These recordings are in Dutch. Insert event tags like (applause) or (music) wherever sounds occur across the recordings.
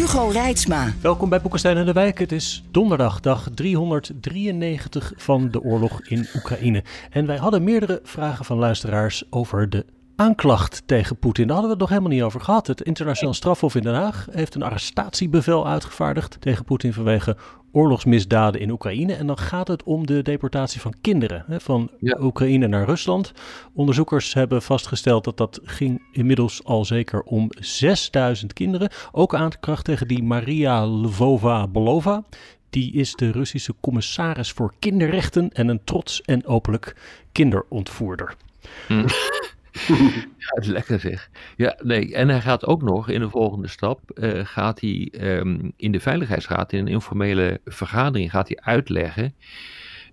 Hugo Reitsma. Welkom bij Boekenstein en de Wijk. Het is donderdag, dag 393 van de oorlog in Oekraïne. En wij hadden meerdere vragen van luisteraars over de aanklacht tegen Poetin. Daar hadden we het nog helemaal niet over gehad. Het internationaal strafhof in Den Haag heeft een arrestatiebevel uitgevaardigd tegen Poetin vanwege oorlogsmisdaden in Oekraïne. En dan gaat het om de deportatie van kinderen hè, van Oekraïne naar Rusland. Onderzoekers hebben vastgesteld dat dat ging inmiddels al zeker om 6000 kinderen. Ook aanklacht tegen die Maria Lvova-Belova. Die is de Russische commissaris voor kinderrechten en een trots en openlijk kinderontvoerder. Hm. (laughs) (laughs) Ja, lekker zeg. Ja, nee. En hij gaat ook nog in de volgende stap, uh, gaat hij um, in de Veiligheidsraad, in een informele vergadering, gaat hij uitleggen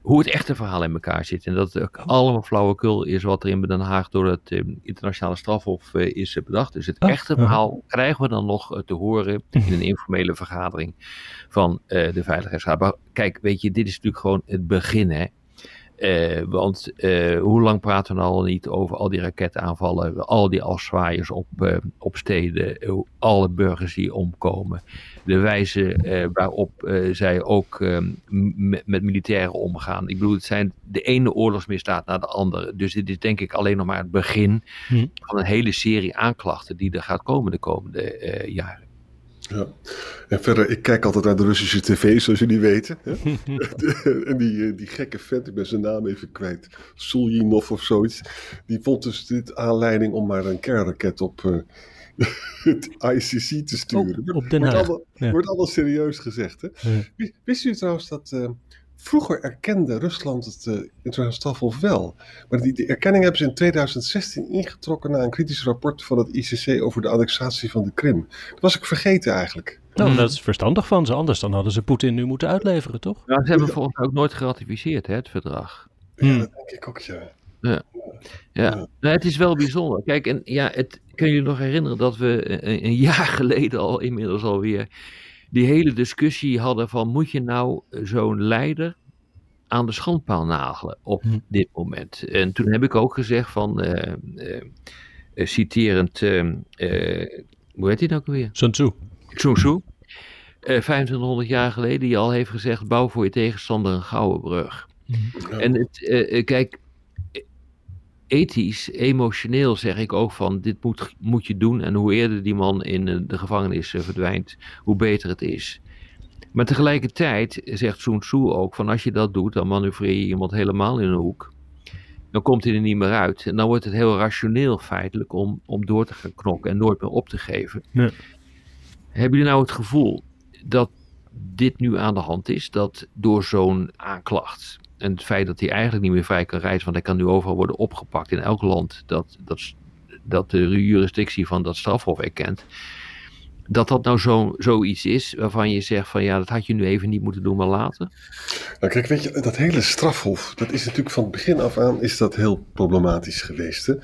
hoe het echte verhaal in elkaar zit. En dat het ook allemaal flauwekul is wat er in Den Haag door het uh, internationale strafhof uh, is bedacht. Dus het oh, echte verhaal krijgen we dan nog te horen in een informele vergadering van de Veiligheidsraad. Maar kijk, weet je, dit is natuurlijk gewoon het begin, hè. Uh, want uh, hoe lang praten we al niet over al die raketaanvallen, al die afzwaaiers op, uh, op steden, alle burgers die omkomen. De wijze waarop zij ook met, met militairen omgaan. Ik bedoel, het zijn de ene oorlogsmisdaad naar de andere. Dus dit is denk ik alleen nog maar het begin hm. van een hele serie aanklachten die er gaat komen de komende jaren. Ja. En verder, ik kijk altijd naar de Russische tv, zoals jullie weten. (laughs) en die, eh, die gekke vent, ik ben zijn naam even kwijt, Suljinov of zoiets. Die vond dus dit aanleiding om maar een kernraket op uh, (laughs) het ICC te sturen. Op, op Den Haag. Wordt allemaal, ja. wordt allemaal serieus gezegd. Hè? Ja. Wist u trouwens dat... Uh, Vroeger erkende Rusland het uh, internationaal strafhof wel. Maar die, die, erkenning hebben ze in 2016 ingetrokken na een kritisch rapport van het ICC over de annexatie van de Krim. Dat was ik vergeten eigenlijk. Nou, dat is verstandig van ze. Anders dan hadden ze Poetin nu moeten uitleveren, toch? Ja, ze hebben ja. volgens mij ook nooit geratificeerd, hè, het verdrag. Ja, hmm. dat denk ik ook, ja. Ja, ja. Nou, het is wel bijzonder. Kijk, en ja, het, kun je je nog herinneren dat we een, een jaar (laughs) geleden al inmiddels alweer die hele discussie hadden van moet je nou zo'n leider aan de schandpaal nagelen op hm. dit moment. En toen heb ik ook gezegd van, uh, uh, citerend, uh, hoe heet hij nou weer? Sun Tzu. Sun Tzu. 2500 jaar geleden, die al heeft gezegd, bouw voor je tegenstander een gouden brug. Hm. En het, kijk, ethisch, emotioneel zeg ik ook van dit moet, moet je doen. En hoe eerder die man in de gevangenis eh, verdwijnt, hoe beter het is. Maar tegelijkertijd zegt Sun Tzu ook van als je dat doet, dan manoeuvreer je iemand helemaal in een hoek. Dan komt hij er niet meer uit. En dan wordt het heel rationeel feitelijk om, om door te gaan knokken en nooit meer op te geven. Hebben jullie nou het gevoel dat dit nu aan de hand is? Dat door zo'n aanklacht en het feit dat hij eigenlijk niet meer vrij kan reizen, want hij kan nu overal worden opgepakt in elk land dat, dat, dat de jurisdictie van dat strafhof erkent. Dat dat nou zo, zoiets is waarvan je zegt van ja, dat had je nu even niet moeten doen, maar later. Nou kijk, weet je, dat hele strafhof, dat is natuurlijk van het begin af aan is dat heel problematisch geweest. Hè?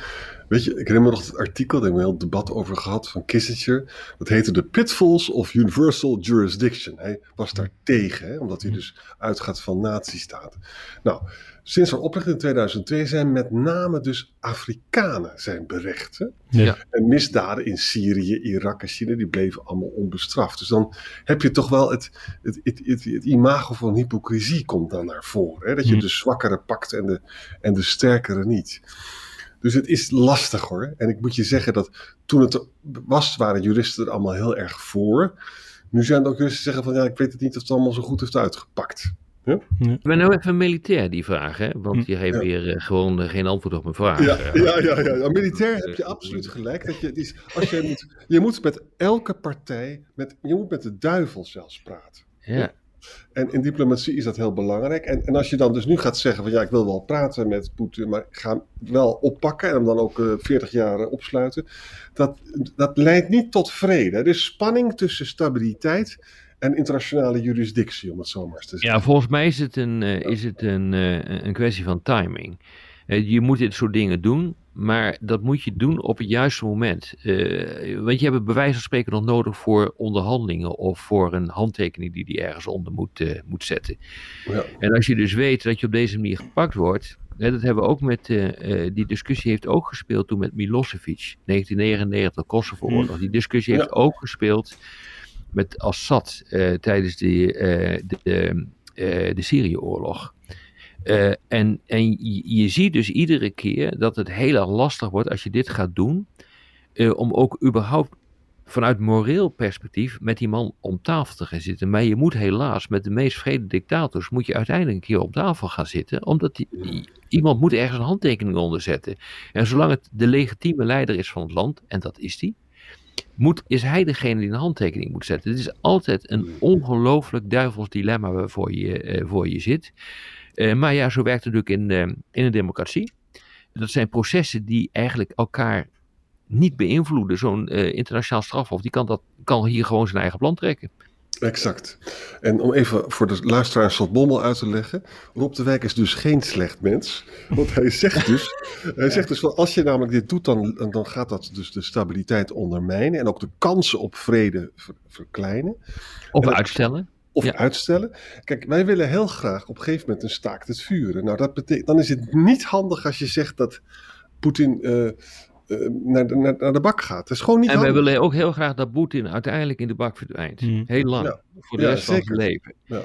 Weet je, ik herinner me nog het artikel, daar hebben we een heel debat over gehad, van Kissinger. Dat heette The Pitfalls of Universal Jurisdiction. Hij was daar tegen, hè, omdat hij dus uitgaat van nazistaten. Nou, sinds haar oprichting in 2002 zijn met name dus Afrikanen zijn berecht. Hè? Ja. En misdaden in Syrië, Irak en China, die bleven allemaal onbestraft. Dus dan heb je toch wel het, het, het, het, het imago van hypocrisie komt dan naar voren. Hè? Dat je hm. de zwakkere pakt en de, en de sterkere niet. Dus het is lastig hoor. En ik moet je zeggen dat toen het was, waren juristen er allemaal heel erg voor. Nu zijn er ook juristen die zeggen van ja, ik weet het niet of het allemaal zo goed heeft uitgepakt. Ja? Ben nou even militair die vraag, hè? want die heeft weer uh, gewoon uh, geen antwoord op mijn vraag. Ja, ja, ja, ja. ja. militair heb je absoluut gelijk. Dat je, is, als je, moet, je moet met elke partij, met, je moet met de duivel zelfs praten. Ja. En in diplomatie is dat heel belangrijk. En, en als je dan dus nu gaat zeggen van ja, ik wil wel praten met Poetin, maar ik ga hem wel oppakken en hem dan ook uh, 40 jaar uh, opsluiten. Dat, dat leidt niet tot vrede. Er is spanning tussen stabiliteit en internationale jurisdictie, om het zo maar eens te zeggen. Ja, volgens mij is het een, uh, is het een, een kwestie van timing. Je moet dit soort dingen doen, maar dat moet je doen op het juiste moment. Uh, want je hebt het van spreken nog nodig voor onderhandelingen of voor een handtekening die die ergens onder moet, uh, moet zetten. Ja. En als je dus weet dat je op deze manier gepakt wordt. Hè, dat hebben we ook met, uh, die discussie heeft ook gespeeld toen met Milosevic, 1999, Kosovo-oorlog. Hmm. Die discussie ja. heeft ook gespeeld met Assad tijdens de, de, de, de Syrië-oorlog. Uh, en en je, je, ziet dus iedere keer dat het heel erg lastig wordt als je dit gaat doen, uh, om ook überhaupt vanuit moreel perspectief met die man om tafel te gaan zitten. Maar je moet helaas met de meest vrede dictators, moet je uiteindelijk een keer op tafel gaan zitten, omdat die, die, iemand moet ergens een handtekening onder zetten. En zolang het de legitieme leider is van het land, en dat is die, moet, is hij degene die een handtekening moet zetten. Het is altijd een ongelooflijk duivels dilemma waarvoor je, uh, voor je zit. Uh, maar ja, zo werkt het natuurlijk in, uh, in een democratie. Dat zijn processen die eigenlijk elkaar niet beïnvloeden. Zo'n uh, internationaal strafhof, die kan, dat, kan hier gewoon zijn eigen plan trekken. Exact. En om even voor de luisteraar Slot Bommel uit te leggen. Rob de Wijk is dus geen slecht mens. Want hij (laughs) zegt dus, hij zegt dus van als je namelijk dit doet, dan, dan gaat dat dus de stabiliteit ondermijnen. En ook de kansen op vrede ver, verkleinen. Of uitstellen. Of ja. uitstellen. Kijk, wij willen heel graag op een gegeven moment een staakt het vuren. Nou, dat betekent, dan is het niet handig als je zegt dat Poetin uh, uh, naar, de, naar, naar, de bak gaat. Dat is gewoon niet en handig. wij willen ook heel graag dat Poetin uiteindelijk in de bak verdwijnt. Mm. Heel lang. Ja. Voor de ja, rest zeker. van zijn leven. Ja.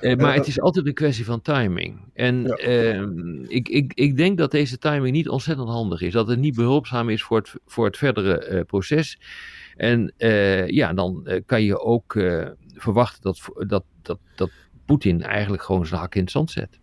Uh, maar het is altijd een kwestie van timing. En ehm, ik, ik, ik denk dat deze timing niet ontzettend handig is. Dat het niet behulpzaam is voor het, voor het verdere proces. En ja, dan kan je ook verwachten dat, dat, dat, dat Poetin eigenlijk gewoon zijn hak in het zand zet.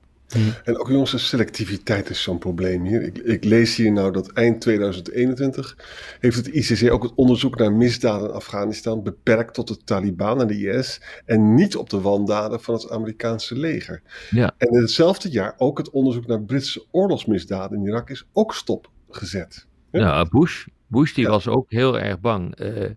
En ook jongens, de selectiviteit is zo'n probleem hier. Ik, ik, lees hier nou dat eind 2021 heeft het ICC ook het onderzoek naar misdaden in Afghanistan beperkt tot de Taliban en de IS en niet op de wandaden van het Amerikaanse leger. Ja. En in hetzelfde jaar ook het onderzoek naar Britse oorlogsmisdaden in Irak is ook stopgezet. Ja, ja Bush, Bush die ja. was ook heel erg bang. Uh,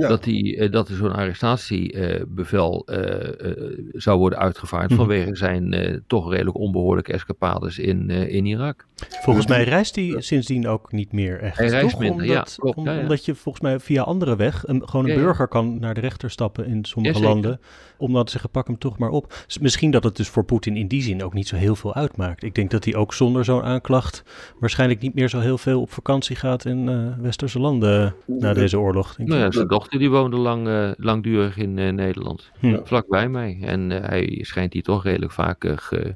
ja. dat, die, dat er zo'n arrestatiebevel uh, uh, zou worden uitgevaard. Mm. vanwege zijn uh, toch redelijk onbehoorlijke escapades in, in Irak. Volgens mij reist hij sindsdien ook niet meer echt. Hij reist toch? minder, omdat, ja, klopt, om, ja, ja. Omdat je volgens mij via andere weg, een, gewoon een Ja, ja. burger kan naar de rechter stappen in sommige landen. Om dan te zeggen, pak hem toch maar op. Misschien dat het dus voor Poetin in die zin ook niet zo heel veel uitmaakt. Ik denk dat hij ook zonder zo'n aanklacht waarschijnlijk niet meer zo heel veel op vakantie gaat in eh, westerse landen na deze oorlog. Denk Nou ja, zijn dochter die woonde lang, eh, langdurig in eh, Nederland. Hm. Vlakbij mij. En eh, hij schijnt hier toch redelijk vaak ge-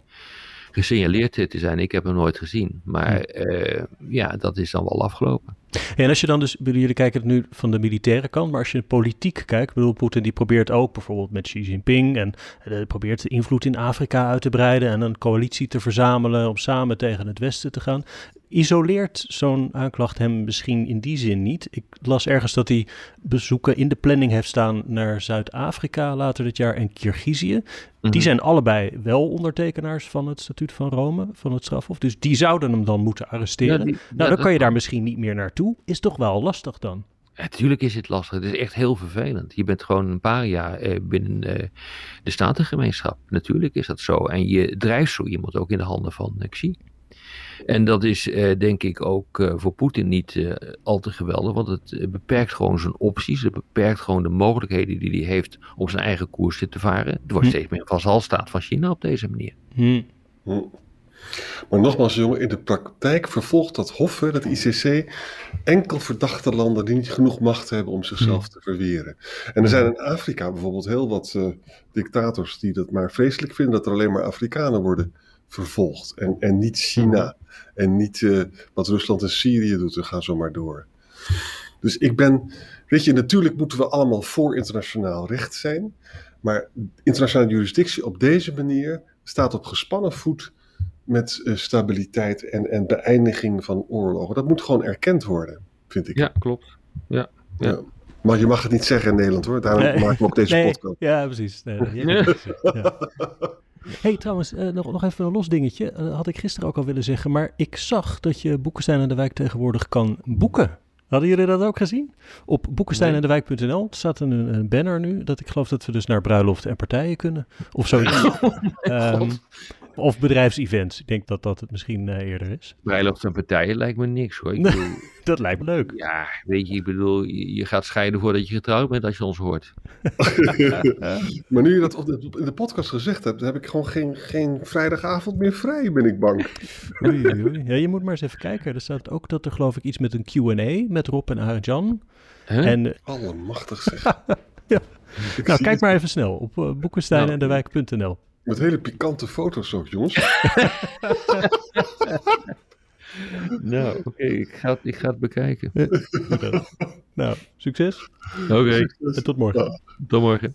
gesignaleerd te zijn. Ik heb hem nooit gezien. Maar eh, ja, dat is dan wel afgelopen. En als je dan dus, jullie kijken het nu van de militaire kant, maar als je politiek kijkt, bedoel, Poetin die probeert ook bijvoorbeeld met Xi Jinping en probeert de invloed in Afrika uit te breiden en een coalitie te verzamelen om samen tegen het Westen te gaan. Isoleert zo'n aanklacht hem misschien in die zin niet? Ik las ergens dat hij bezoeken in de planning heeft staan naar Zuid-Afrika later dit jaar en Kirgizië. Mhm. Die zijn allebei wel ondertekenaars van het statuut van Rome, van het strafhof. Dus die zouden hem dan moeten arresteren. Ja, die- nou, ja, dan kan je daar misschien niet meer naartoe. Is toch wel lastig dan? Natuurlijk is het lastig. Het is echt heel vervelend. Je bent gewoon een paar jaar eh, binnen eh, de statengemeenschap. Natuurlijk is dat zo. En je drijft zo iemand ook in de handen van eh, Xi. En dat is eh, denk ik ook eh, voor Poetin niet eh, al te geweldig. Want het beperkt gewoon zijn opties. Het beperkt gewoon de mogelijkheden die hij heeft om zijn eigen koers te varen. Het wordt Hm. steeds meer een vazalstaat van China op deze manier. Hm. Maar nogmaals, jongen, in de praktijk vervolgt dat Hof, dat ICC, enkel verdachte landen die niet genoeg macht hebben om zichzelf te verweren. En er zijn in Afrika bijvoorbeeld heel wat eh, dictators die dat maar vreselijk vinden dat er alleen maar Afrikanen worden vervolgd. En, en niet China. En niet eh, wat Rusland en Syrië doet, en ga zo maar door. Dus ik ben, weet je, natuurlijk moeten we allemaal voor internationaal recht zijn. Maar internationale jurisdictie op deze manier staat op gespannen voet met eh, stabiliteit en, en beëindiging van oorlogen. Dat moet gewoon erkend worden, vind ik. Ja, klopt. Ja, ja. Ja. Maar je mag het niet zeggen in Nederland hoor. Daarom Nee. maken we ook deze Nee, podcast. Ja, precies. Nee, (laughs) het zeggen, ja. Hey, trouwens, eh, nog, nog even een los dingetje. Eh, had ik gisteren ook al willen zeggen. Maar ik zag dat je Boekenstein en de Wijk tegenwoordig kan boeken. Hadden jullie dat ook gezien? Op boekensteinendewijk.nl staat een, een banner nu. Dat ik geloof dat we dus naar bruiloften en partijen kunnen. Of zoiets. (laughs) Ehm, of bedrijfsevents. Ik denk dat dat het misschien eh, eerder is. Bruiloft en partijen lijkt me niks hoor. Ik bedoel, (laughs) Dat lijkt me leuk. ja, weet je, ik bedoel, je, gaat scheiden voordat je getrouwd bent als je ons hoort. (laughs) Maar nu je dat in de podcast gezegd hebt, heb ik gewoon geen, geen vrijdagavond meer vrij, ben ik bang. Oei, oei, oei. Ja, je moet maar eens even kijken. Er staat ook dat er geloof ik iets met een Q&A met Rob en Arjan. Huh? En eh, Allemachtig zeg. (laughs) Ja. Nou, kijk het maar even snel op uh, boekensteinendewijk.nl. Met hele pikante foto's ook, jongens. (laughs) (laughs) Nou, oké, ik, ga, het- ik ga het bekijken. nou, succes Oké, en tot morgen. tot morgen.